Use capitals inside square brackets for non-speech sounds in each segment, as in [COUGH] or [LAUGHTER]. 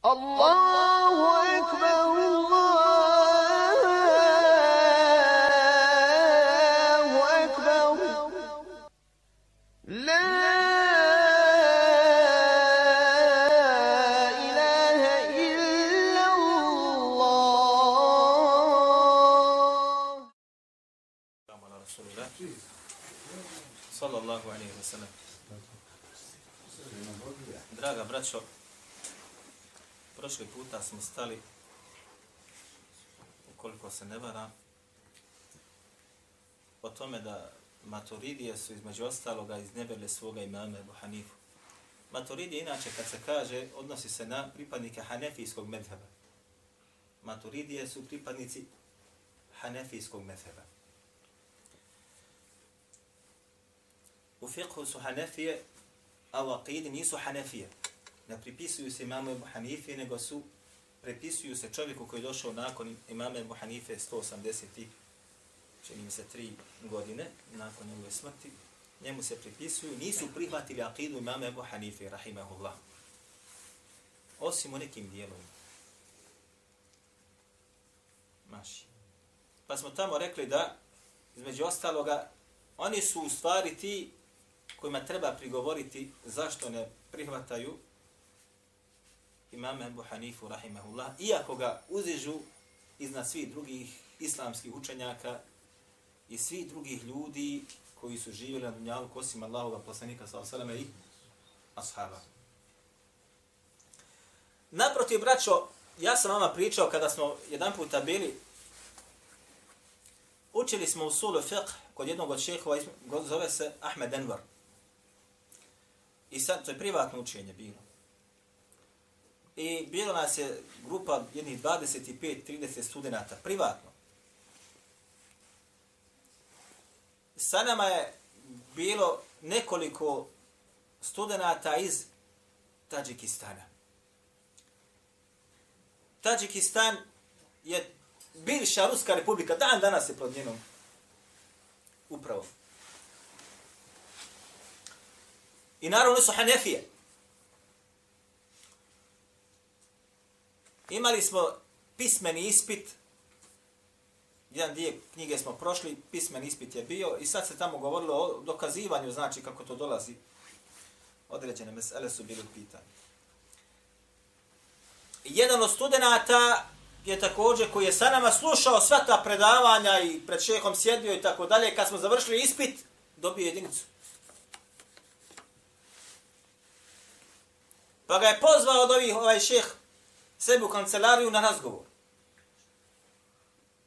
الله أكبر الله أكبر. لا إله إلا الله. على رسول الله صلى الله عليه وسلم. Draga braćo, prošli puta smo stali, ukoliko se ne varam, o tome da maturidije su između ostaloga iznebele svoga imama Ebu Hanifu. Maturidije inače kad se kaže odnosi se na pripadnike hanefijskog medheba. Maturidije su pripadnici hanefijskog medheba. U fiqhu su Hanefije, a u aqidi nisu Hanefije. Ne pripisuju se imamu Ebu Hanife, nego su, prepisuju se čovjeku koji je došao nakon imama Ebu Hanife 180 čini mi se tri godine nakon njegove smrti. Njemu se pripisuju, nisu prihvatili akidu imama Ebu Hanife, rahimahullah. Osim u nekim dijelovima. Maši. Pa smo tamo rekli da, između ostaloga, oni su u stvari ti kojima treba prigovoriti zašto ne prihvataju imama Ebu Hanifu, rahimahullah, iako ga uzižu iznad svih drugih islamskih učenjaka i svih drugih ljudi koji su živjeli na dunjalu kosim Allahova poslanika s.a.v. i ashaba. Naprotiv, braćo, ja sam vama pričao kada smo jedan puta bili, učili smo u sulu fiqh kod jednog od šehova, zove se Ahmed Enver. I sad, to je privatno učenje bilo. I bilo nas je grupa jednih 25-30 studenta, privatno. Sa nama je bilo nekoliko studenta iz Tadžikistana. Tadžikistan je bivša Ruska republika, dan danas je pod njenom upravom. I naravno su Hanefije. Imali smo pismeni ispit, jedan dio knjige smo prošli, pismeni ispit je bio i sad se tamo govorilo o dokazivanju, znači kako to dolazi. Određene mesele su bili pitanje. Jedan od studenta je također koji je sa nama slušao sva ta predavanja i pred šehom sjedio i tako dalje, kad smo završili ispit, dobio jedinicu. Pa ga je pozvao od ovih ovaj šeh sebi u kancelariju na razgovor.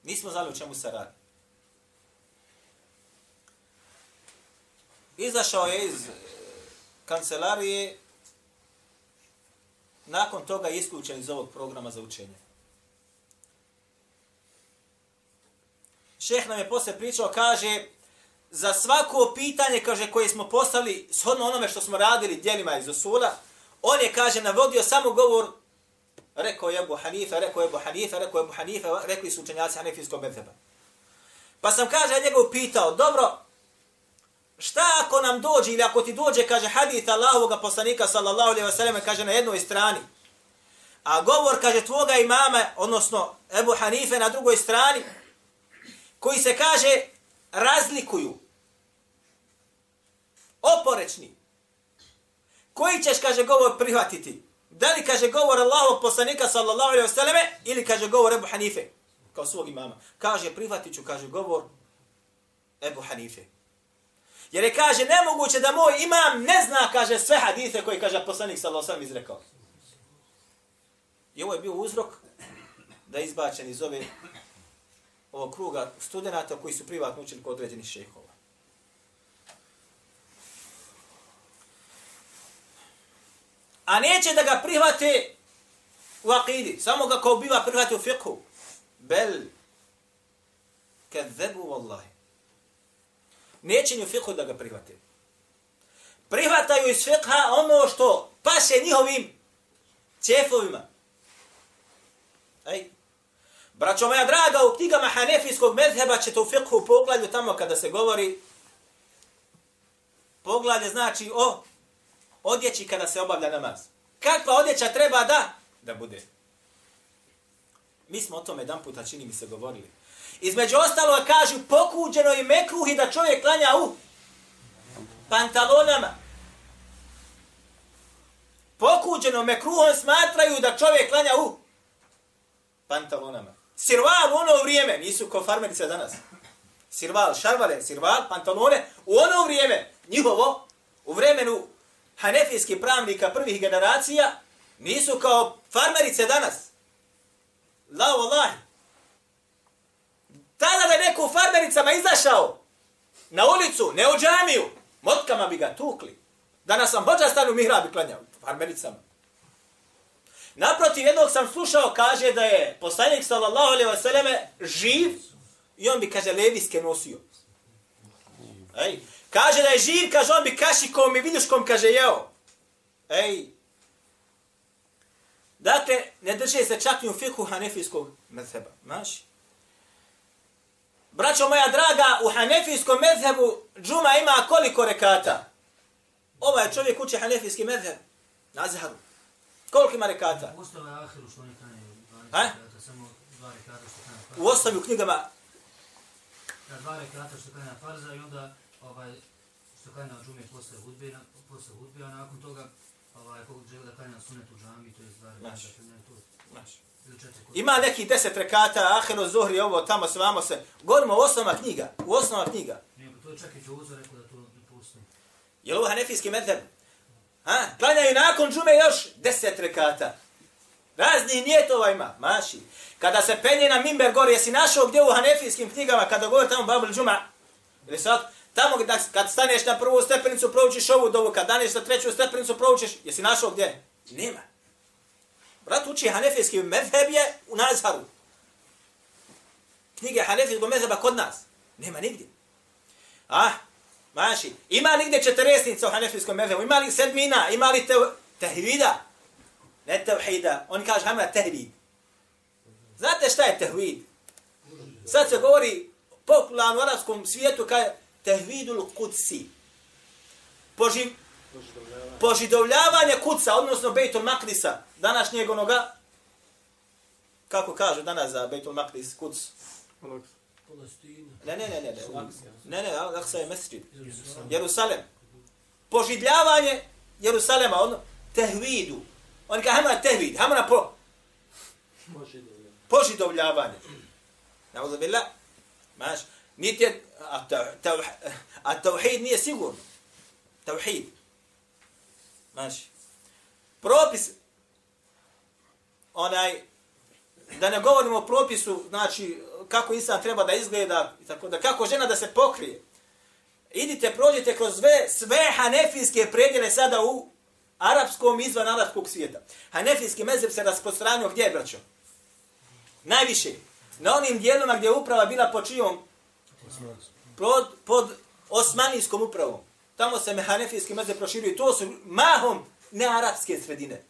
Nismo znali o čemu se radi. Izašao je iz e, kancelarije, nakon toga je isključen iz ovog programa za učenje. Šeh nam je posle pričao, kaže, za svako pitanje, kaže, koje smo postali, shodno onome što smo radili dijelima iz Osula, on je, kaže, navodio samo govor, rekao je Ebu Hanifa, rekao je Ebu Hanifa, rekao je Ebu Hanifa, rekli su učenjaci Hanefijskog medheba. Pa sam, kaže, njegov pitao, dobro, šta ako nam dođe, ili ako ti dođe, kaže, hadith Allahovog poslanika, sallallahu alaihi wa sallam, kaže, na jednoj strani, a govor, kaže, tvoga imama, odnosno Ebu Hanife na drugoj strani, koji se kaže razlikuju. Oporečni. Koji ćeš, kaže, govor prihvatiti? Da li kaže govor Allahovog poslanika sallallahu alaihi selleme ili kaže govor Ebu Hanife kao svog imama? Kaže, prihvatit ću, kaže, govor Ebu Hanife. Jer je kaže, nemoguće da moj imam ne zna, kaže, sve hadise koje kaže poslanik sallallahu alaihi sellem izrekao. I ovo je bio uzrok da je izbačen iz ove ovog kruga studenta koji su privatno učili kod određenih šehova. A neće da ga prihvate u akidi, samo ga kao biva prihvate u fiqhu. Bel, kad vallahi. Neće ni u fiqhu da ga prihvate. Prihvataju iz fiqha ono što paše njihovim cefovima. Ej, Braćo moja draga, u knjigama Hanefijskog medheba ćete u fiqhu poglavlju tamo kada se govori poglavlje znači o odjeći kada se obavlja namaz. Kakva odjeća treba da da bude. Mi smo o tome jedan puta čini mi se govorili. Između ostalo kažu pokuđeno i mekruhi da čovjek klanja u pantalonama. Pokuđeno mekruhom smatraju da čovjek klanja u pantalonama. Sirval u ono vrijeme, nisu ko farmerice danas. Sirval, šarvale, sirval, pantalone, u ono vrijeme, njihovo, u vremenu hanefijskih pravnika prvih generacija, nisu kao farmerice danas. La wallahi. Tada da neko u farmericama izašao na ulicu, ne u džamiju, motkama bi ga tukli. Danas sam hođa stanu u mihrabi klanjao, farmericama. Naprotiv, jednog sam slušao, kaže da je poslanik sallallahu alaihi wasallam živ i on bi, kaže, levijske nosio. Ej, kaže da je živ, kaže, on bi kašikom i viduškom, kaže, jeo. Ej, Dakle, ne drže se čak ni u fiku hanefijskog mezheba. Maš? Braćo moja draga, u hanefijskom mezhebu džuma ima koliko rekata? Ovaj čovjek uči hanefijski mezheb. Na zharu. Koliko ima rekata? Ustava je ahiru što oni kanje. Ha? Samo dva rekata što kanje U u knjigama Na dva rekata što kanje farza i onda ovaj, što kanje na džume posle hudbe, posle hudbe, a nakon toga ovaj, kog žele da kanje na sunetu džami, to je rekata, Maš. što ne to. Kod. Ima neki deset rekata, ahiru, zuhri, ovo, tamo, svamo se. Govorimo u osnova knjiga. U osnova knjiga. Nije, to je čak i Džozo rekao da to ne postoji. Je li ovo hanefijski medheb? Ha? Klanjaju nakon džume još deset rekata. Razni njetova ima, maši. Kada se penje na mimber gori, jesi našao gdje u hanefijskim knjigama, kada govori tamo babul džuma, ili sad, tamo da, kad staneš na prvu stepenicu, proučiš ovu dovu, kad daneš na treću stepenicu, proučiš, jesi našao gdje? Nema. Brat uči hanefijski medheb je u Nazharu. Knjige hanefijskog medheba kod nas. Nema nigdje. Ah, maši. Ima li gdje četiresnica u hanefijskom medhebu? Ima li sedmina? Ima li te, tehvida? Ne tevhida. on kaže hamra tehvid. Znate šta je tehvid? Sad se govori popularno u arabskom svijetu kaže tehvidul kudsi. Poživ, požidovljavanje kuca, odnosno Bejtul Makdisa, današnjeg onoga, kako kažu danas za Bejtul Makdis, kuc. Ne, ne, ne, ne, ne. Ne, ne, Aksa je mesčid. Jerusalem. Požidljavanje Jerusalema, ono, tehvidu. Oni kaže, hajmo na tehvid, hajmo na po, požidovljavanje. Nauzu billah. Maš, niti je, a, ta, a tauhid nije sigurno. Tauhid. Znači, Propis, onaj, da ne govorimo o propisu, znači, kako insan treba da izgleda, tako da, kako žena da se pokrije. Idite, prođite kroz sve, sve hanefijske predjele sada u arapskom i izvan arapskog svijeta. Hanefijski mezheb se rasprostranio gdje, braćo? Najviše. Na onim dijelima gdje je uprava bila po čijom? Pod, pod osmanijskom upravom. Tamo se hanefijski meze proširio to su mahom nearapske sredine.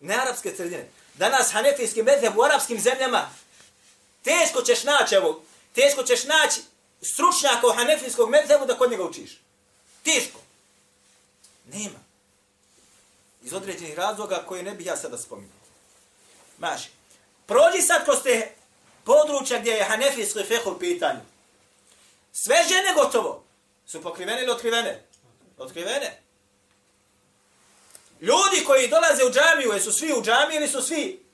Nearapske sredine. Danas hanefijski meze u arapskim zemljama teško ćeš naći, evo, teško ćeš naći stručnjaka u hanefijskog medzebu da kod njega učiš. Teško. Nema. Iz određenih razloga koje ne bih ja sada spominjao. Maši. Prođi sad kroz te područja gdje je hanefijski feh u pitanju. Sve žene gotovo. Su pokrivene ili otkrivene? Otkrivene. Ljudi koji dolaze u džamiju, jesu svi u džamiji ili su svi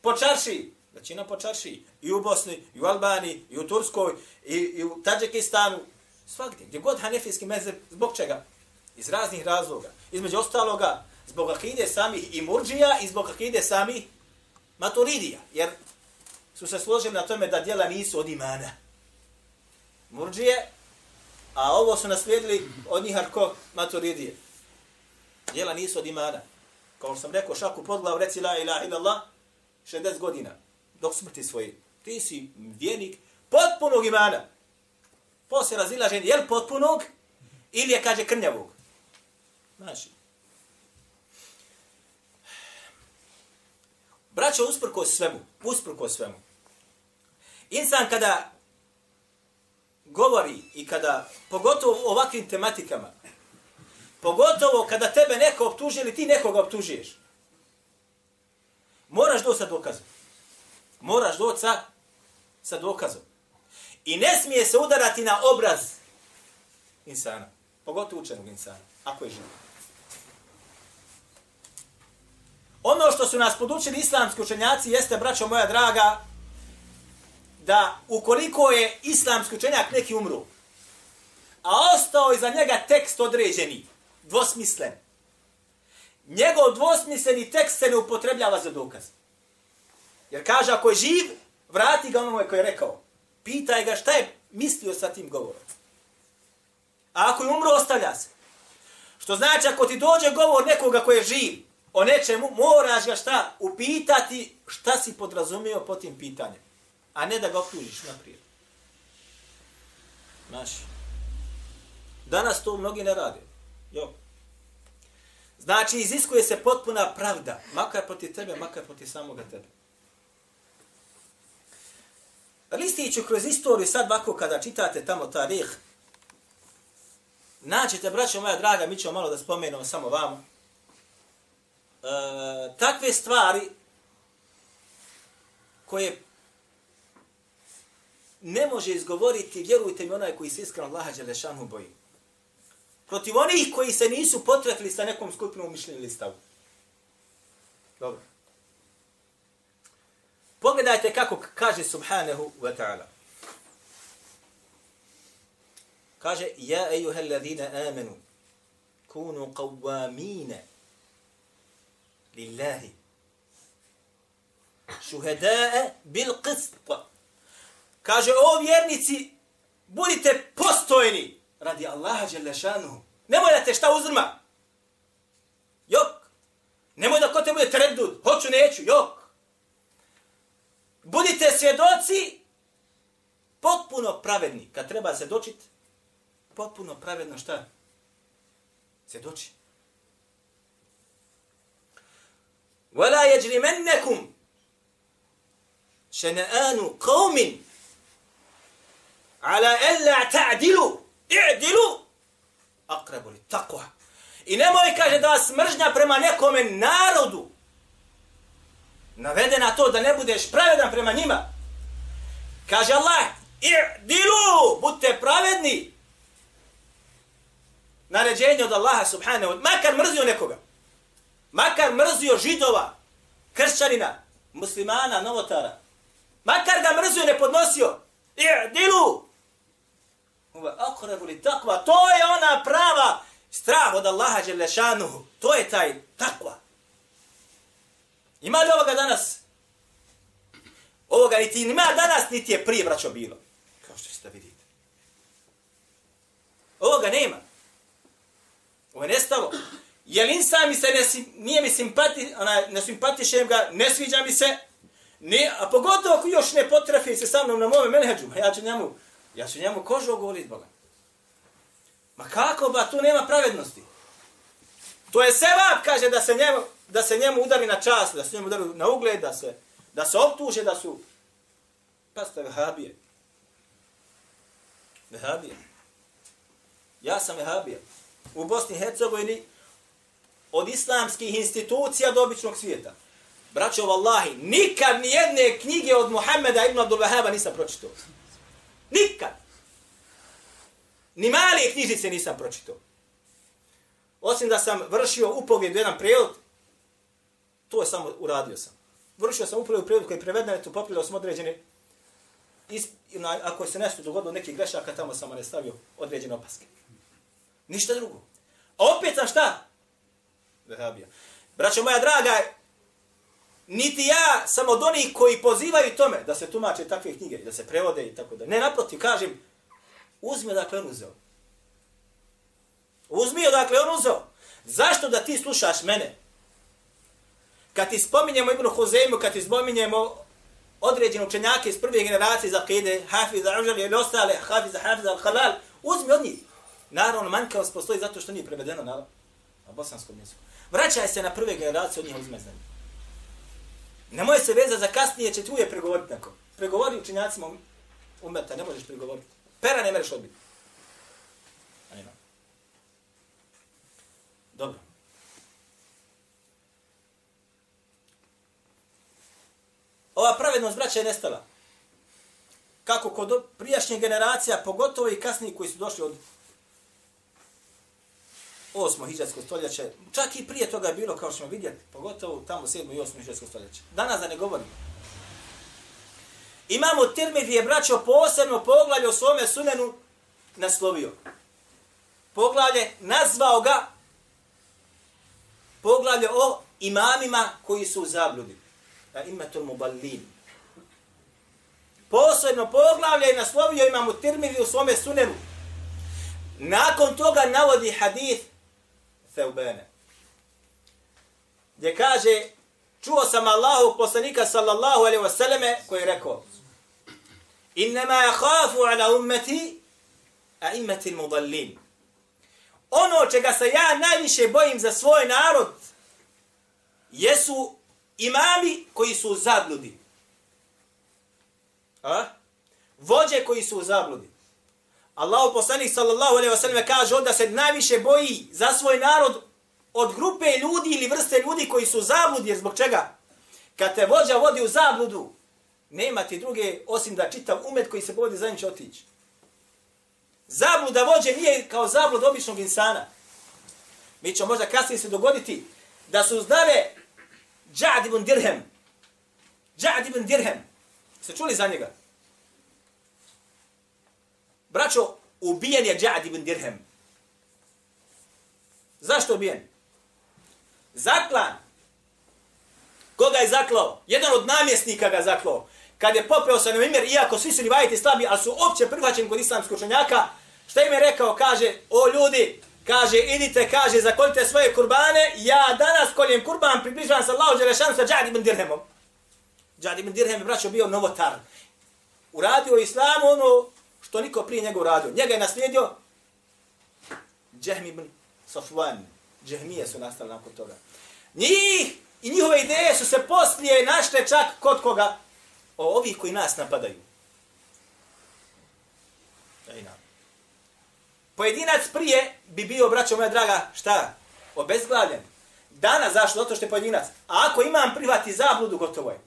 po čaršiji? Većina po čaršiji. I u Bosni, i u Albaniji, i u Turskoj, i, i u Tadžikistanu. Svakdje. Gdje god hanefijski mezeb, zbog čega? Iz raznih razloga. Između ostaloga, zbog akide samih i murđija i zbog akide samih maturidija. Jer su se složili na tome da djela nisu od imana. Murđije, a ovo su naslijedili od njih arko maturidije. Djela nisu od imana. Kao što sam rekao, šaku podglav, reci la ilaha illallah, 60 godina, dok smrti svoje. Ti si vjenik potpunog imana. Poslije razilažen, je li potpunog ili je, kaže, krnjavog? Znači. Braćo, usprko svemu, usprko svemu. Insan kada govori i kada, pogotovo o ovakvim tematikama, pogotovo kada tebe neko optuži ili ti nekoga optužuješ, Moraš doći sa dokazom. Moraš doći sa, sa dokazom. I ne smije se udarati na obraz insana. Pogotovo učenog insana. Ako je živ. Ono što su nas podučili islamski učenjaci jeste, braćo moja draga, da ukoliko je islamski učenjak neki umru, a ostao iza njega tekst određeni, dvosmislen, njegov dvosmisleni tekst se ne upotrebljava za dokaz. Jer kaže, ako je živ, vrati ga onome koji je rekao. Pitaj ga šta je mislio sa tim govorom. A ako je umro, ostavlja se. Što znači, ako ti dođe govor nekoga koji je živ, o nečemu, moraš ga šta? Upitati šta si podrazumio po tim pitanjem. A ne da ga optužiš naprijed. Znaš. Danas to mnogi ne rade. Jo. Znači, iziskuje se potpuna pravda. Makar proti tebe, makar proti samoga tebe. Listiću kroz istoriju, sad ovako kada čitate tamo tarih, naćete, braćo moja draga, mi ćemo malo da spomenemo samo vamo, e, takve stvari koje ne može izgovoriti, vjerujte mi, onaj koji se iskreno Allaha Đelešanu boji. Protiv onih koji se nisu potrefili sa nekom skupinom mišljenja ili stavu. Dobro. Pogledajte kako kaže Subhanahu wa ta'ala. Kaže, ja ejuha alladhina amanu, kunu qawwamina lillahi, šuhedae bil qist. Kaže, o vjernici, budite postojni radi Allaha Đelešanuhu. Nemoj da te šta uzrma. Jok. Nemoj da ko te bude tredud. Hoću, neću. Jok. Budite svjedoci potpuno pravedni. Kad treba se dočit, potpuno pravedno šta? Svjedoči. ولا يجرمنكم شنآن قوم ala illa ta'dilu, i'dilu, akrabu li takva. I nemoj, kaže, da vas mržnja prema nekome narodu navede na to da ne budeš pravedan prema njima. Kaže Allah, i'dilu, budete pravedni. Naređenje od Allaha subhanahu wa makar mrzio nekoga, makar mrzio židova, kršćanina, muslimana, novotara, makar ga mrzio ne podnosio, i'dilu, Uva akrabu li takva. To je ona prava strah od Allaha Đelešanuhu. To je taj takva. Ima li ovoga danas? Ovoga niti ima danas, niti je prije, braćo, bilo. Kao što ćete vidjeti. Ovoga nema. Ovo je nestalo. Jel insan mi se ne, nije mi simpati, ona, ne simpatišem ga, ne sviđa mi se, ne, a pogotovo ako još ne potrefi se sa mnom na mome menheđu, pa ja ću njemu, ja ću njemu kožu ogolit Boga. Ma kako ba, tu nema pravednosti. To je sevap, kaže, da se njemu, da se njemu udari na čast, da se njemu udari na ugled, da se, da se optuže, da su... Pa ste vehabije. Vehabije. Ja sam vehabije. U Bosni i Hercegovini od islamskih institucija do običnog svijeta. Braćo, vallahi, nikad ni jedne knjige od Muhammeda ibn Abdul Wahaba nisam pročitao. Nikad. Ni male knjižice nisam pročitao. Osim da sam vršio upogled u jedan prevod, to je samo uradio sam. Vršio sam upogled u prijevod koji je preveden, tu popilio sam određene, is, na, ako se nešto dogodilo neki grešaka, tamo sam ne stavio određene opaske. Ništa drugo. A opet sam šta? Vehabija. Braćo moja draga, niti ja sam od onih koji pozivaju tome da se tumače takve knjige, da se prevode i tako da. Ne, naprotiv, kažem, uzmi odakle on uzeo. Uzmi odakle on uzeo. Zašto da ti slušaš mene? Kad ti spominjemo Ibnu Huzeymu, kad ti spominjemo određene učenjake iz prve generacije za kide, Hafiza Užal ili ostale, Hafiza, Hafiza, Al-Halal, uzmi od njih. Naravno, manjkavost postoji zato što nije prevedeno na, na bosanskom jeziku. Vraćaj se na prve generacije od njih uzme znanje. Nemoj se veza za kasnije, će tu je pregovoriti neko. Pregovori učenjacima umeta, ne možeš pregovoriti. Pera ne mereš odbiti. Ajma. Dobro. Ova pravednost braća je nestala. Kako kod prijašnjih generacija, pogotovo i kasniji koji su došli od osmo hiđarsko stoljeće, čak i prije toga je bilo, kao što ćemo vidjeti, pogotovo tamo sedmo i osmo hiđarsko stoljeće. Danas da ne govorim. Imamo Tirmidhi je braćo posebno poglavlje o svome sunenu naslovio. Poglavlje nazvao ga poglavlje o imamima koji su u zabludi. A imetul muballin. Posebno poglavlje je naslovio imamo Tirmidhi u svome sunenu. Nakon toga navodi hadith Theubene. Gdje kaže, čuo sam Allahu poslanika sallallahu alaihi wasallame koji je rekao, Innama yakhafu ala ummati a immeti mudallin. Ono čega se ja najviše bojim za svoj narod jesu imami koji su u zabludi. A? Vođe koji su u zabludi. Allahu poslanik sallallahu alejhi ve sellem kaže onda se najviše boji za svoj narod od grupe ljudi ili vrste ljudi koji su u zabludi jer zbog čega? Kad te vođa vodi u zabludu, nema ti druge osim da čitav umet koji se povodi za njim će otići. Zabluda vođe nije kao zablud običnog insana. Mi ćemo možda kasnije se dogoditi da su znale Džad ibn Dirhem. Džad ibn Dirhem. Se čuli za njega? Braćo, ubijen je Džad ibn Dirhem. Zašto ubijen? Zaklan. Koga je zaklao? Jedan od namjesnika ga zaklao. Kad je popeo sa Nemir, iako svi su rivajiti slabi, ali su opće prihvaćeni kod islamskog učenjaka, šta im je rekao? Kaže, o ljudi, kaže, idite, kaže, zakoljite svoje kurbane, ja danas koljem kurban, približavam se Allahu Đelešanu sa Džad ibn Dirhemom. Džad ibn Dirhem je braćo bio novotar. Uradio islam ono što niko prije njega uradio. Njega je naslijedio Džehmi ibn Safwan. Džehmije su nastali nakon toga. Njih i njihove ideje su se poslije našle čak kod koga? O ovih koji nas napadaju. Ejna. Pojedinac prije bi bio, braćo moja draga, šta? Obezglavljen. Dana, zašto? Zato što je pojedinac. A ako imam privati zabludu, gotovo je.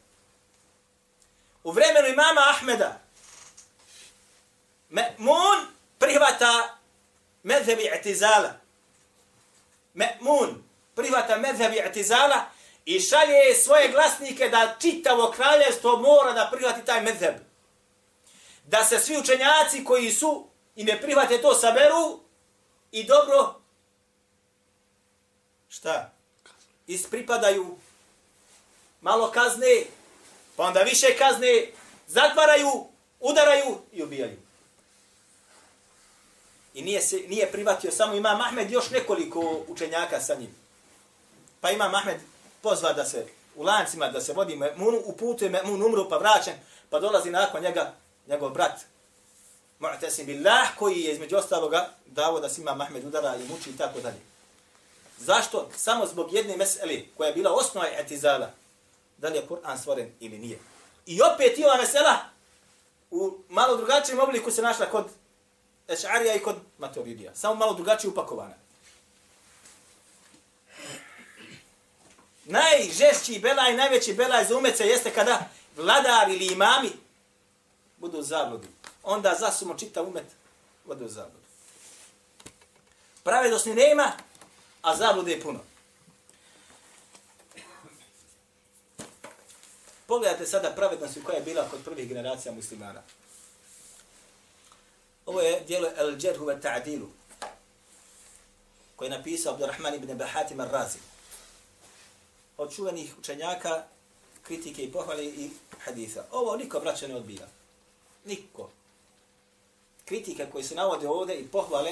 U vremenu imama Ahmeda, Me'mun prihvata medhebi i'tizala. Me'mun prihvata medhebi i'tizala i šalje svoje glasnike da čitavo kraljevstvo mora da prihvati taj medheb. Da se svi učenjaci koji su i ne prihvate to saberu i dobro šta? Ispripadaju malo kazne, pa onda više kazne, zatvaraju, udaraju i ubijaju. I nije, se, nije privatio samo ima Mahmed još nekoliko učenjaka sa njim. Pa ima Mahmed pozva da se u lancima da se vodi Me'munu, u putu Me'mun umru pa vraćen, pa dolazi nakon njega njegov brat Mu'tasim billah koji je između ostaloga davo da se Mahmed udara i muči i tako dalje. Zašto? Samo zbog jedne mesele koja je bila osnova etizala. Da li je Kur'an stvoren ili nije. I opet i ova mesela u malo drugačijem obliku se našla kod Eš'arija i kod Maturidija. Samo malo drugačije upakovana. Najžešći belaj, najveći belaj za umece jeste kada vladar ili imami budu u zabludi. Onda zasumo čita umet, budu u zabludu. Pravedosni nema, a zablude je puno. Pogledajte sada pravednost koja je bila kod prvih generacija muslimana. Ovo je dijelo El Džerhu ve Ta'dilu, koje je napisao Abdurrahman ibn Bahatim al-Razi. Od čuvenih učenjaka, kritike i pohvale i haditha. Ovo niko braća ne odbija. Niko. Kritike koje se navode ovde i pohvale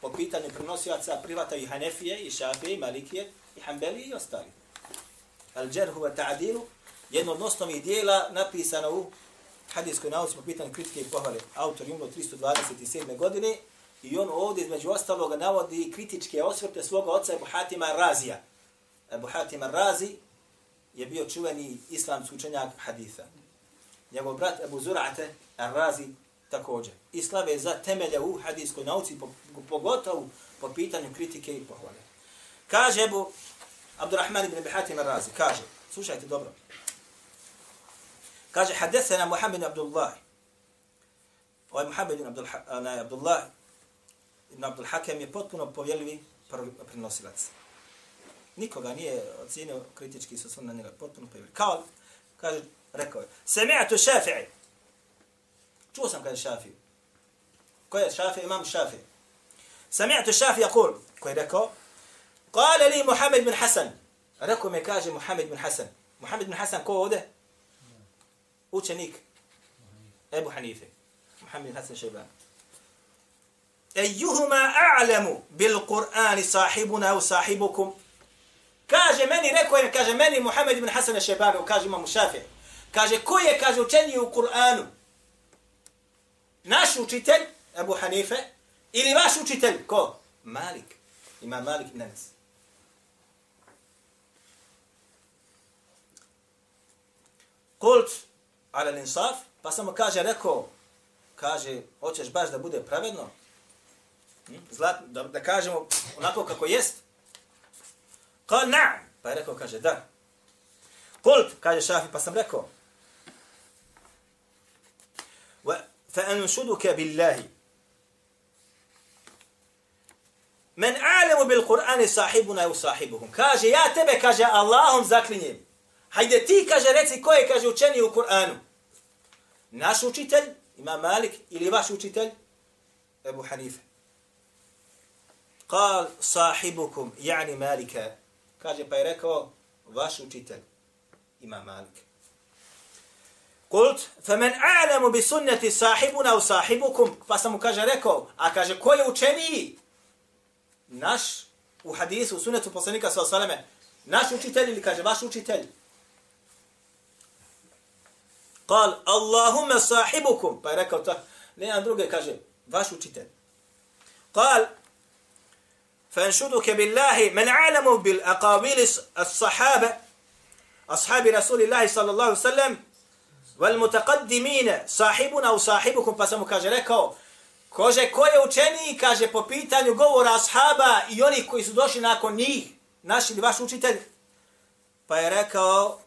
po pitanju prenosivaca privata i Hanefije, i Šafije, i Malikije, i Hanbelije i ostali. Al Džerhu wa Ta'dilu, jedno od osnovnih dijela napisano u hadijskoj nauci po pitanju kritike i pohvale. Autor je umro 327. godine i on ovdje između ostaloga navodi kritičke osvrte svoga oca Ebu Hatima Razija. Ebu Hatima Razi je bio čuveni islamski učenjak haditha. Njegov brat Ebu Zura'ate Razi također. Islam je za temelje u hadijskoj nauci, pogotovo po pitanju kritike i pohvale. Kaže Ebu Abdurrahman ibn Hatim Razi, kaže, slušajte dobro, Kaže, hadesena Muhammed ibn Abdullah. Ovaj Muhammed ibn Abdul, na, Abdullah ibn Abdul Hakem je potpuno povjerljivi prenosilac. Nikoga nije ocijenio kritički sa svom na njega, potpuno povjerljivi. Kao, kaže, rekao je, sami'atu šafi'i. Čuo sam kaže šafi'u. Ko je šafi? Imam šafi. Sami'atu šafi jakul. Ko je rekao? Kale li Muhammed bin Hasan. Rekao me kaže Muhammed bin Hasan. Muhammed bin Hasan ko ovde? Učenik. Ebu Hanife. Muhammed bin Hasan šeiban. Ejuhuma a'lamu bil Kur'ani sahibuna u sahibukum. Kaže meni, rekao je, kaže meni Muhammed ibn Hasan Šebani, kaže imam šafi. Kaže, ko je, kaže, učeniji u Kur'anu? Naš učitelj Abu Hanife, ili vaš učitelj, ko? Malik. Ima Malik ibn Anas. Kult ala linsaf, pa samo kaže, rekao, kaže, hoćeš baš da bude pravedno? Hm? Zlat, da, da kažemo onako kako jest? Kal na. Pa je rekao, kaže, da. Kult, kaže šafi, pa sam rekao. Wa, fa anušuduke billahi. Men alemu bil Kur'ani sahibuna u sahibuhum. Kaže, ja tebe, kaže, Allahom zaklinjem. Hajde ti, kaže, reci ko je, kaže, učeni u Kur'anu. Naš učitelj, ima Malik, ili vaš učitelj, Ebu Hanife. Kal sahibukum, jani Malika, Kaže, pa je rekao, vaš učitelj, ima Malik. Kult, faman a'lamu bi sunnati sahibuna u sahibukum, pa sam mu kaže rekao, a kaže, ko je učeniji? naš u hadisu, u sunetu poslanika sa osaleme, naš učitelj ili kaže vaš učitelj? Kal, Allahumme sahibukum, pa je rekao to, ne druge, kaže, vaš učitelj. Kal, فانشدك بالله من علم بالأقاويل الصحابة أصحاب رسول الله صلى الله عليه وسلم والمتقدمين صاحبنا أو صاحبكم فسمو كاجة rekao Kože, ko je učeniji, kaže, po pitanju govora ashaba i onih koji su došli nakon njih, naš ili vaš učitelj? Pa je rekao,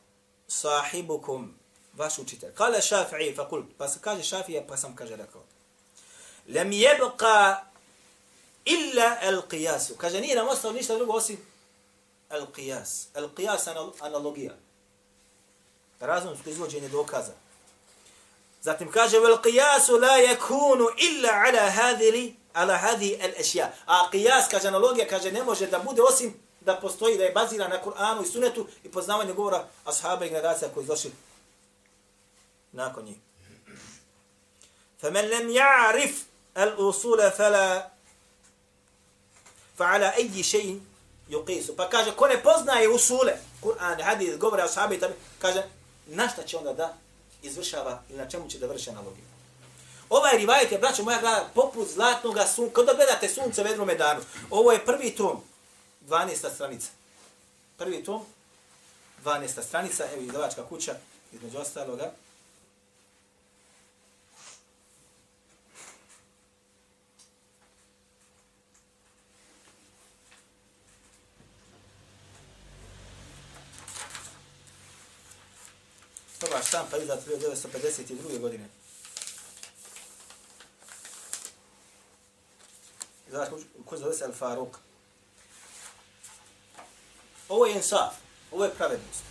sahibukum, vaš učitelj. Kale šafi'i, fa kult, pa se kaže šafi'i, pa sam kaže rekao. Lem jebqa illa al qiyasu. Kaže, nije nam ostalo ništa drugo osim al qiyas. Al qiyas analogija. Razumsko izvođenje dokaza. Zatim kaže vel qiyasu la yakunu illa ala hadhihi ala hadhi al ashya. A qiyas kaže analogija kaže ne može da bude osim da postoji da je bazira na Kur'anu i Sunnetu i poznavanju govora ashaba i generacija koji došli nakon njih. فمن لم يعرف الأصول فلا فعلى أي شيء يقيس pa kaže ko ne poznaje usule Kur'an hadis govore ashabi kaže na šta će onda da izvršava ili na čemu će da vrši analogiju. Ovaj rivajet je, braćo moja gleda, poput zlatnog sunca. Kada gledate sunce u vedrome danu, ovo je prvi tom, 12. stranica. Prvi tom, 12. stranica, evo izdavačka kuća, između ostaloga. prva štampa izdat 1952. godine. Znaš ko zove se Al-Faruq. Ovo je insaf, ovo je pravednost.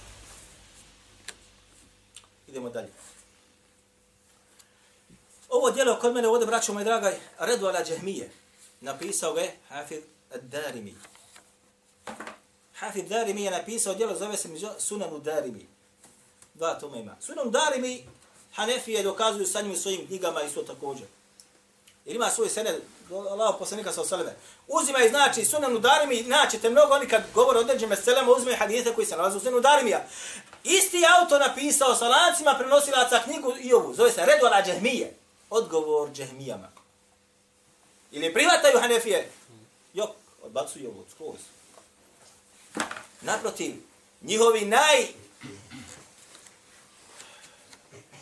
Idemo dalje. Ovo djelo kod mene ovdje, braćo moj dragaj, Redu ala Džahmije, napisao ga Hafid ad-Darimi. Hafid Darimi je napisao djelo, zove se Sunanu Darimi dva tome ima. Sunan Darimi Hanefije dokazuju sa njim svojim knjigama isto također. Jer ima svoj sened, Allah poslanika sa osaleme. Uzima i znači Sunan Darimi, naćete mnogo oni kad govore o određenim meselama, uzme hadijete koji se nalaze u Sunan Darimija. Isti auto napisao sa lancima prenosilaca knjigu i ovu, zove se Redola Džehmije. Odgovor Džehmijama. Ili prihvataju Hanefije? Jok, odbacuju ovu, skroz. Naprotiv, njihovi naj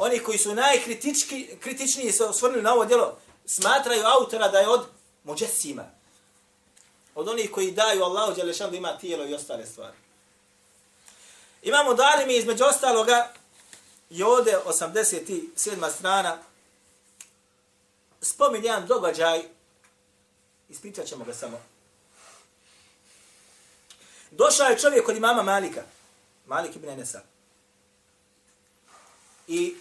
oni koji su najkritički kritičniji se osvrnuli na ovo djelo, smatraju autora da je od muđesima. Od onih koji daju Allahu Đelešanu da ima tijelo i ostale stvari. Imamo Darimi između ostaloga I ovdje 87. strana spominje jedan događaj, ispričat ćemo ga samo. Došao je čovjek kod imama Malika, Malik ibn Enesa. I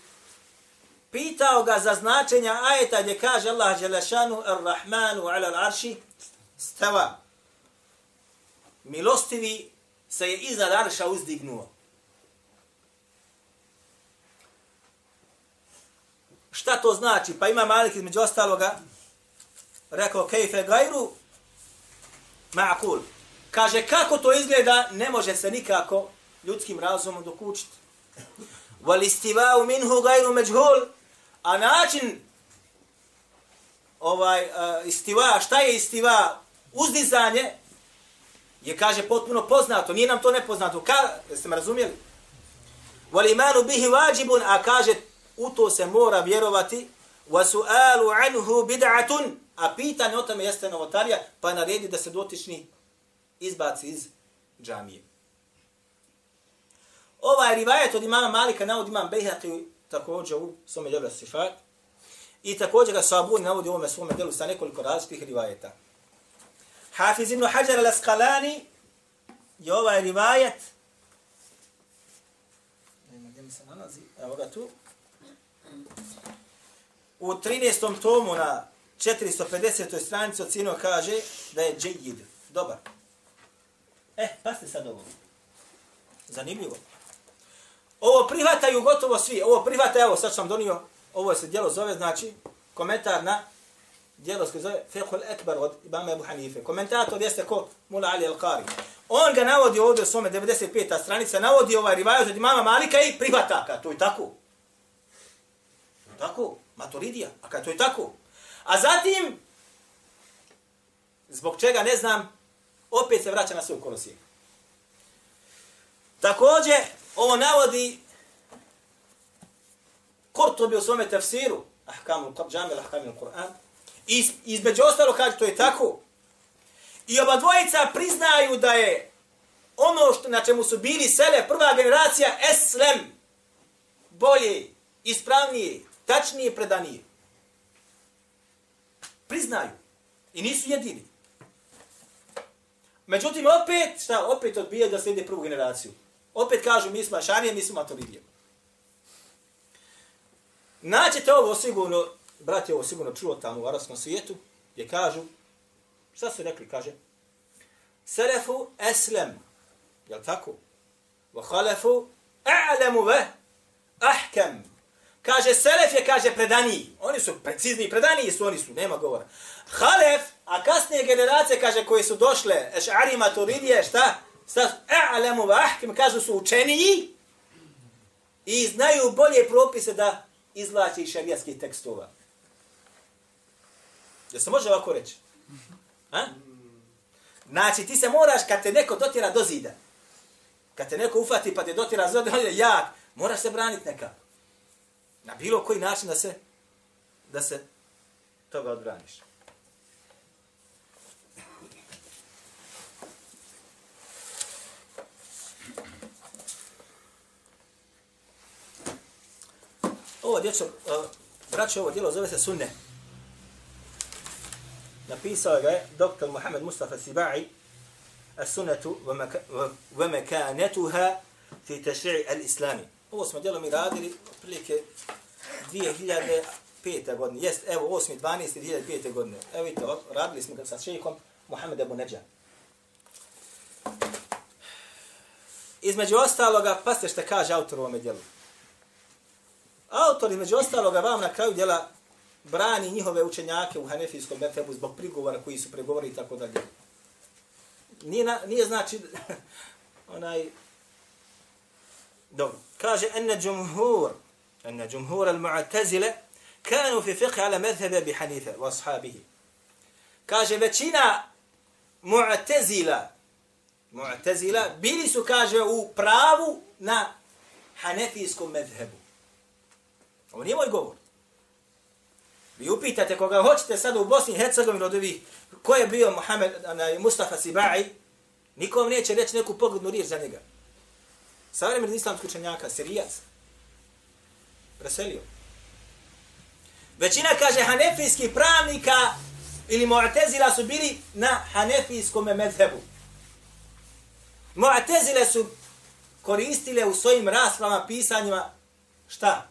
pitao ga za značenja ajeta gdje kaže Allah Đelešanu ar-Rahmanu ala l'arši stava. Milostivi se je iznad Arša uzdignuo. Šta to znači? Pa ima Malik između ostaloga rekao kejfe gajru ma'kul. Kaže kako to izgleda ne može se nikako ljudskim razumom dokučiti. Wal istiva'u minhu gajru međhul. A način ovaj uh, istiva, šta je istiva? Uzdizanje je kaže potpuno poznato, nije nam to nepoznato. Ka, jeste me razumjeli? Wal imanu bihi wajibun, a kaže u to se mora vjerovati, wa su'alu anhu bid'atun, a pitanje o tome jeste novotarija, pa naredi da se dotični izbaci iz džamije. Ovaj rivajet od imama Malika navodi imam Bejhaqi također u svome djelu Sifat i također ga Sabuni navodi u ovome svome djelu sa nekoliko različitih rivajeta. Hafiz ibn Hajar al-Asqalani je ovaj rivajet nema gdje mi se nalazi, evo ga tu, u 13. tomu na 450. stranici ocino kaže da je džejid, dobar. E, pa ste sad ovo. Zanimljivo. Ovo prihvataju gotovo svi. Ovo prihvataju, evo sad sam donio, ovo se djelo zove, znači, komentar na djelo se zove Fiqhul Ekbar od Ibama Ebu Hanife. Komentator jeste ko Mula Ali Al-Qari. On ga navodi ovdje u svome 95. stranica, navodi ovaj rivajot od imama Malika i prihvata. Ka, to je tako. Tako, maturidija. A kad to je tako. A zatim, zbog čega ne znam, opet se vraća na svoj kolosijek. Također, ovo navodi Kurtobi u svome tafsiru, ahkamu džami, ahkamu Kur'an, i između ostalo kaže to je tako. I oba dvojica priznaju da je ono što, na čemu su bili sele, prva generacija, eslem, bolje, ispravnije, tačnije, predanije. Priznaju. I nisu jedini. Međutim, opet, šta, opet odbijaju da slijede prvu generaciju. Opet kažu, mi smo ašarije, mi smo maturidije. Naćete ovo sigurno, brat je ovo sigurno čuo tamo u arabskom svijetu, gdje kažu, šta su rekli, kaže, Selefu eslem, je li tako? Wa khalefu a'lemu ve ahkem. Kaže, Selef je, kaže, predaniji. Oni su precizni, predaniji su, oni su, nema govora. Halef, a kasnije generacije, kaže, koji su došle, eš'ari maturidije, šta? Šta? a'lamu wa ahkim, kažu su učeniji i znaju bolje propise da izvlači iz šarijatskih tekstova. Da se može ovako reći? A? Znači, ti se moraš, kad te neko dotira do zida, kad te neko ufati pa te dotira do zida, on je jak, moraš se braniti neka. Na bilo koji način da se, da se toga odbraniš. Ovo dječo, uh, braće, ovo djelo zove se sunne. Napisao ga je dr. Muhammed Mustafa Sibai, السنة ومكانتها في تشريع الإسلامي. Ovo smo djelo mi radili prilike 2005. godine. Jest, evo, 8. 12. 2005. godine. Evo vidite, radili smo ga sa šejkom Muhammed Abu Neđa. Između ostaloga, pa ste što kaže autor u ovome djelu. Autor između ostaloga vam na kraju djela brani njihove učenjake u Hanefijskom mefebu zbog prigovora koji su pregovorili i tako dalje. Nije, na, nije znači [LAUGHS] onaj dobro kaže enne džumhur enne džumhur al-mu'atazile, kanu fi fiqh ala medhebe bi Hanife, wa ashabihi kaže većina mu'tazila mu'tazila bili su kaže u pravu na hanefijskom medhebu. Ovo nije moj govor. Vi upitate koga hoćete sad u Bosni i Hercegovini od ovih, ko je bio Muhammed, na Mustafa Sibai, nikom neće reći neku poglednu riječ za njega. Savremen islamski učenjaka, Sirijac. preselio. Većina, kaže, hanefijskih pravnika ili mu'tezila su bili na hanefijskom medhebu. Mu'tezile su koristile u svojim raspravama, pisanjima, šta?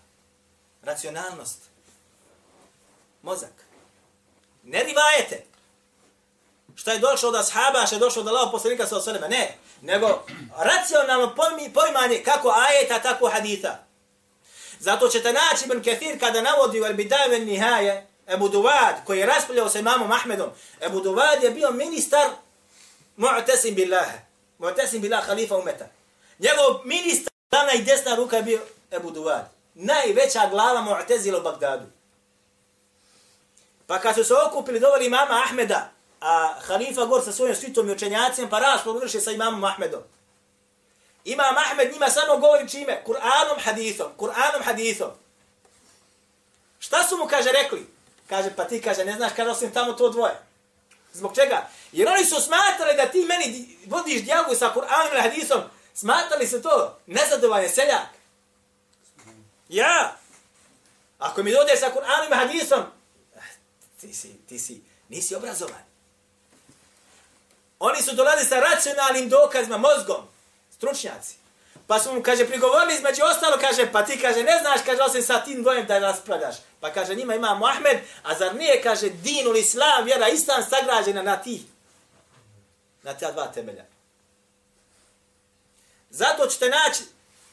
Racionalnost. Mozak. Ne rivajete. Šta je došlo od ashaba, šta je došlo od Allaho poslanika sa osaleme. Ne. Nego racionalno pojmanje kako ajeta, tako haditha. Zato ćete naći Ibn Kathir kada navodi u Al-Bidaj Nihaje, Ebu Duvad, koji je raspravljao sa imamom Ahmedom. Ebu Duvad je bio ministar Mu'tasim Billah. Mu'tasim Billah, halifa umeta. Njegov ministar, dana i desna ruka je bio Ebu Duvad. Najveća glava Mu'tezila u Bagdadu. Pa kad su se okupili, doveli imama Ahmeda, a halifa gor sa svojim svitom i učenjacima, pa raspravu vrši sa imamom Ahmedom. Imam Ahmed njima samo govori čime? Kur'anom, hadithom. Kur'anom, hadithom. Šta su mu, kaže, rekli? Kaže, pa ti, kaže, ne znaš kaže, osim tamo to dvoje. Zbog čega? Jer oni su smatrali da ti meni vodiš dijagu sa Kur'anom i hadithom. Smatrali se to nezadovanje seljak. Ja. Ako mi dodeš sa Kur'anom i hadisom, eh, ti si, ti si, nisi obrazovan. Oni su dolazi sa racionalnim dokazima, mozgom stručnjaci. Pa su mu, kaže, prigovorili između ostalo, kaže, pa ti, kaže, ne znaš, kaže, osim sa tim dvojem da raspravljaš. Pa kaže, njima ima Muhammed, a zar nije, kaže, dinul islam, vjera, islam sagrađena na tih, na ta dva temelja. Zato ćete naći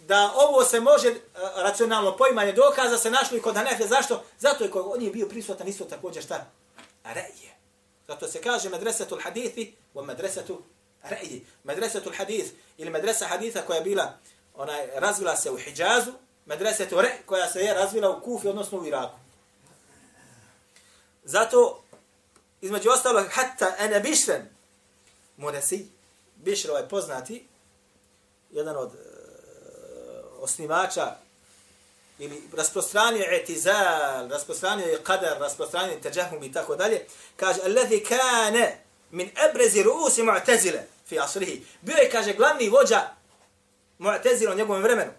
da ovo se može, eh, racionalno poimanje dokaza, se našlo i kod Hanefe. Zašto? Zato je kod njih bio prisutan isto također šta? Reje. Zato se kaže medresetul hadithi u medresetu reji. Medresetul hadith ili medresa haditha koja je bila, je razvila se u Hijazu, medresetu re koja se je razvila u Kufi, odnosno u Iraku. Zato, između ostalo, hatta ene bišren, Muresi, Bišrova je poznati, jedan od osnivača ili rasprostranio je etizal, rasprostranio je qadar, rasprostranio je teđahum i tako dalje, kaže, alladhi kane min ebrezi ruusi mu'tezile fi asrihi. Bio je, kaže, glavni vođa mu'tezile u njegovom vremenu.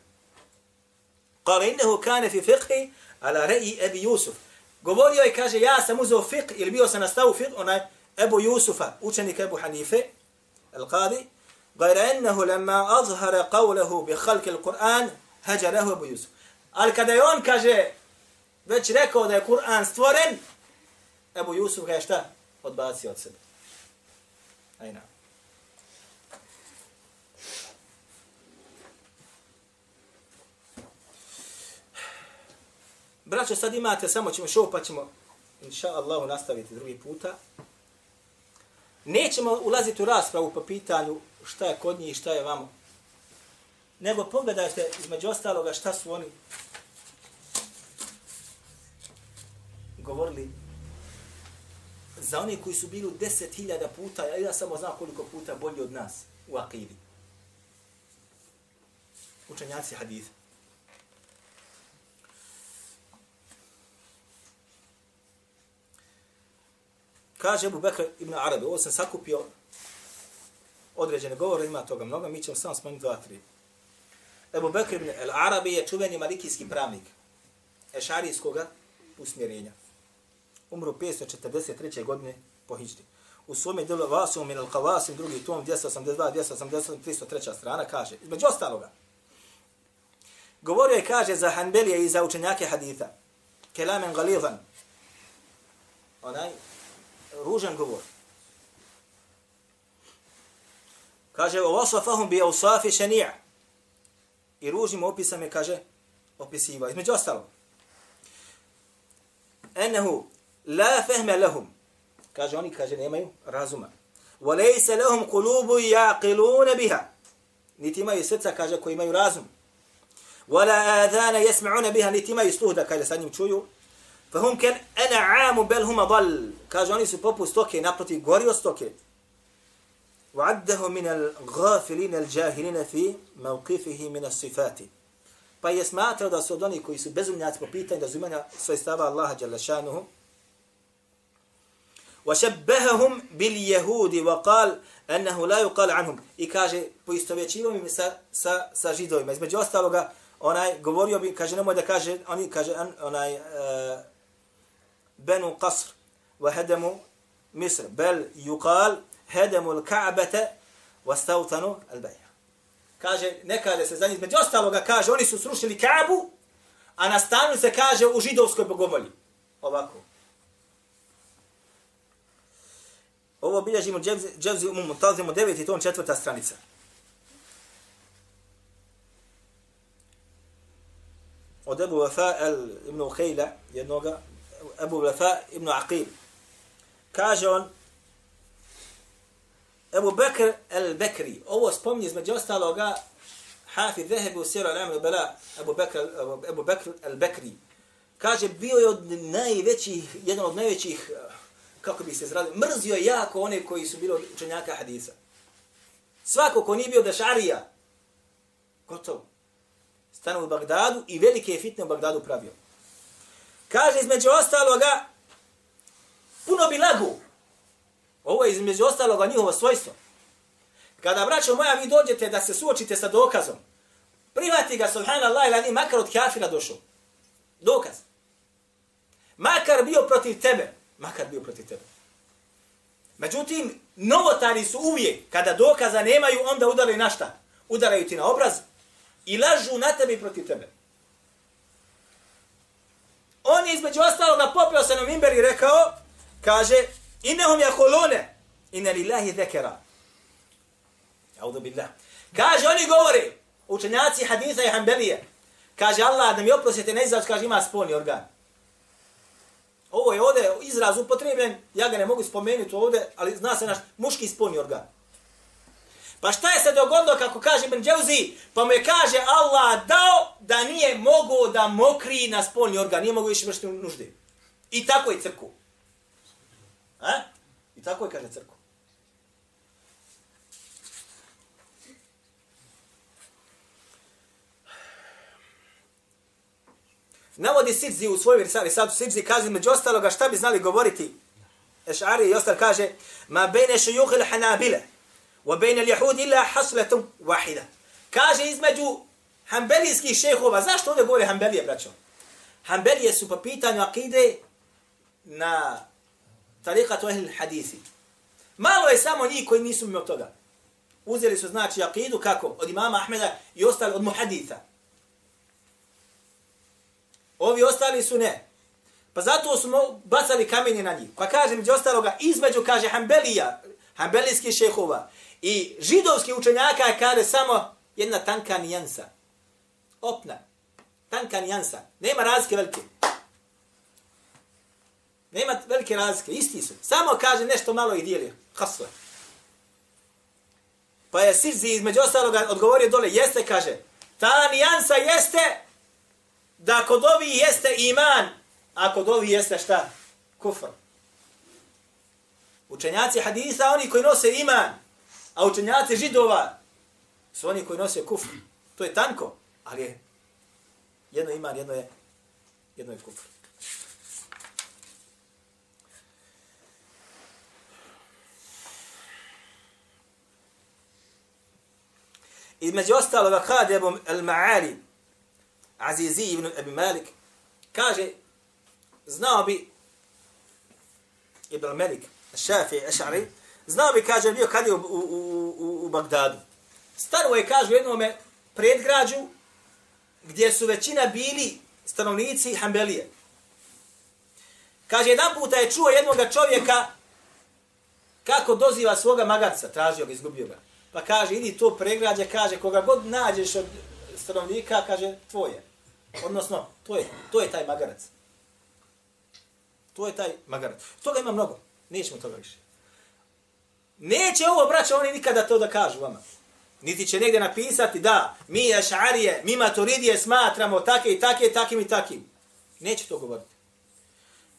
Kale, innehu kane fi fiqhi ala re'i Ebi Jusuf. Govorio je, kaže, ja sam uzeo fiqh, ili bio sam na stavu fiqh, onaj Ebu Jusufa, učenik Ebu Hanife, al-Qadi, غير أنه لما أظهر قوله بخلق القرآن هجره أبو يوسف. Ali kada je on, kaže, već rekao da je Kur'an stvoren, Ebu Jusuf ga je šta? Odbacio od sebe. Ajna. Braćo, sad imate, samo ćemo šo, pa ćemo, inša Allahu, nastaviti drugi puta. Nećemo ulaziti u raspravu po pitanju šta je kod njih i šta je vamo. Nego pogledajte između ostaloga šta su oni govorili za oni koji su bili deset hiljada puta, ja, ja samo znam koliko puta bolji od nas u akidi. Učenjaci haditha. Kaže Abu Bekr ibn Arabi, ovo sam sakupio određene govore, ima toga mnogo, mi ćemo samo spomenuti dva, tri. Ebu Bekr ibn al Arabi je čuveni malikijski pravnik ešarijskog usmjerenja. Umru 543. godine po Hijđdi. U svome delu Vasu min al Qavasim, drugi tom, 282, 280, 303. strana, kaže, između ostaloga, govorio je, kaže, za Hanbelije i za učenjake haditha, kelamen galivan, onaj, ružan govor. Kaže, o vasafahum bi usafi šenija. I ružnim opisom je, kaže, opisiva. Između ostalo. Enehu la fehme lahum. Kaže, oni, kaže, nemaju razuma. Wa lejse lahum kulubu yaqiluna biha. Niti imaju srca, kaže, koji imaju razum. Wa la adhana jesma'una biha, niti imaju sluh da, kaže, sa njim čuju. Fahum ken ana amu bel huma dal. Kaže, oni su poput stoke, naprotiv, gori od stoke. وعده من الغافلين الجاهلين في موقفه من الصفات pa je smatrao da su od onih koji su bezumnjaci po pitanju razumijanja svoje stava Allaha Đalešanuhu. وشبههم باليهود وقال انه لا يقال عنهم i kaže poistovjećivao im sa sa sa židovima između ostaloga onaj, govorio bi, kaže, nemoj da kaže, oni kaže, an, onaj, uh, benu qasr, wa hedemu misr, bel yuqal, hedemu l-ka'bete, wa al-baja. Kaže, ne kaže se za njih, među ostaloga kaže, oni su srušili Ka'bu, a na stanu se kaže u židovskoj bogomolji. Ovako. Ovo bilježimo Dževzi umu Mutazimo 9 i četvrta stranica. Od Ebu Vafa el ibn Uhejla, jednoga, Ebu Vafa ibn Aqil. Kaže on, Ebu Bekr el Bekri. Ovo spomni između ostaloga Hafi Zehebi u Sjeru al Bela, Ebu Bekr, Ebu Bekr el Bekri. Kaže, bio je od najvećih, jedan od najvećih eh, kako bi se izrazio, mrzio je jako one koji su bili učenjaka hadisa. Svako ko nije bio da šarija, gotovo. Stanu u Bagdadu i velike je fitne u Bagdadu pravio. Kaže između ostaloga, puno bi lagu. Ovo je između ostaloga njihovo svojstvo. Kada, braćo moja, vi dođete da se suočite sa dokazom, prihvati ga, subhanallah, ili makar od kafira došao. Dokaz. Makar bio protiv tebe, makar bio protiv tebe. Međutim, novotari su uvijek, kada dokaza nemaju, onda udaraju na šta? Udaraju ti na obraz i lažu na tebe i protiv tebe. On je između ostalo na popio se na mimber i rekao, kaže, innehum ja Inna lillahi zekera. Audu billah. Kaže, oni govore, učenjaci haditha i hanbelije, kaže Allah da mi oprosite ne izraz, kaže ima spolni organ. Ovo je ovdje izraz upotrebljen, ja ga ne mogu spomenuti ovdje, ali zna se naš muški spolni organ. Pa šta je se dogodilo kako kaže Ibn Dževzi? Pa mu je kaže Allah dao da nije mogo da mokri na spolni organ, nije mogo više vršiti nužde. I tako je crku. A? I tako je kaže crkva. Navodi Sidzi u svojoj risali, sad Sidzi kaže među ostaloga šta bi znali govoriti Eš'ari i ostal kaže ma bejne šujuhil hanabile wa bejne ljehudi illa hasletum wahida. Kaže između hambelijskih šehova, zašto ovdje govore hambelije, braćo? Hambelije su po pitanju akide na tarikatu ehlil hadisi. Malo je samo njih koji nisu mimo toga. Uzeli su znači akidu kako? Od imama Ahmeda i ostali od muhaditha. Ovi ostali su ne. Pa zato smo bacali kamenje na njih. Pa kaže među ostaloga, između, kaže Hanbelija, Hanbelijski šehova i židovski učenjaka kaže samo jedna tanka nijansa. Opna. Tanka nijansa. Nema razlike velike. Nema velike razlike. Isti su. Samo kaže nešto malo ih dijeli. Hasle. Pa je Sirzi između ostaloga odgovorio dole, jeste, kaže, ta nijansa jeste da kod ovi jeste iman, a kod ovi jeste šta? Kufr. Učenjaci hadisa, oni koji nose iman, a učenjaci židova su oni koji nose kufr. To je tanko, ali je jedno iman, jedno je, jedno je kufr. Između ostaloga, kada je al-Ma'ali, Azizi ibn Abi Malik, kaže, znao bi Ibn Malik, Šafi, Ešari, znao bi, kaže, bio kad je u, u, u, u Bagdadu. Staro je, kaže, u jednom predgrađu, gdje su većina bili stanovnici Hanbelije. Kaže, jedan puta je čuo jednog čovjeka kako doziva svoga magarca, tražio ga, izgubio ga. Pa kaže, idi to pregrađe, kaže, koga god nađeš od stanovnika, kaže, tvoje. Odnosno, to je, to je taj magarac. To je taj magarac. Toga ima mnogo. Nećemo toga više. Neće ovo, braća, oni nikada to da kažu vama. Niti će negdje napisati da mi ašarije, mi maturidije smatramo take i take, takim i takim. Neće to govoriti.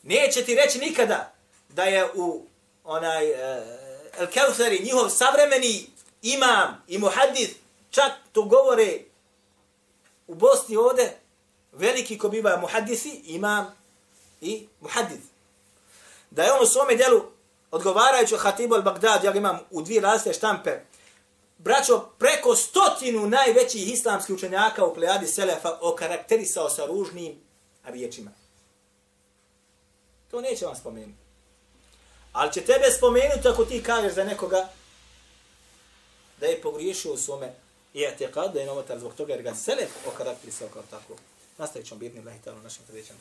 Neće ti reći nikada da je u onaj uh, El Keusari njihov savremeni imam i muhadith čak to govore u Bosni ovde, veliki ko biva muhadisi, imam i muhadis. Da je on u svome djelu, odgovarajući o Hatibu al-Baghdad, ja ga imam u dvije različite štampe, braćo, preko stotinu najvećih islamskih učenjaka u plejadi Selefa okarakterisao sa ružnim riječima. To neće vam spomenuti. Ali će tebe spomenuti ako ti kažeš za nekoga da je pogriješio u svome i etekad, da je novotar zbog toga jer ga Selef okarakterisao kao tako. Nastavit ćemo bitni, lahi ta'ala, u našem sljedećem.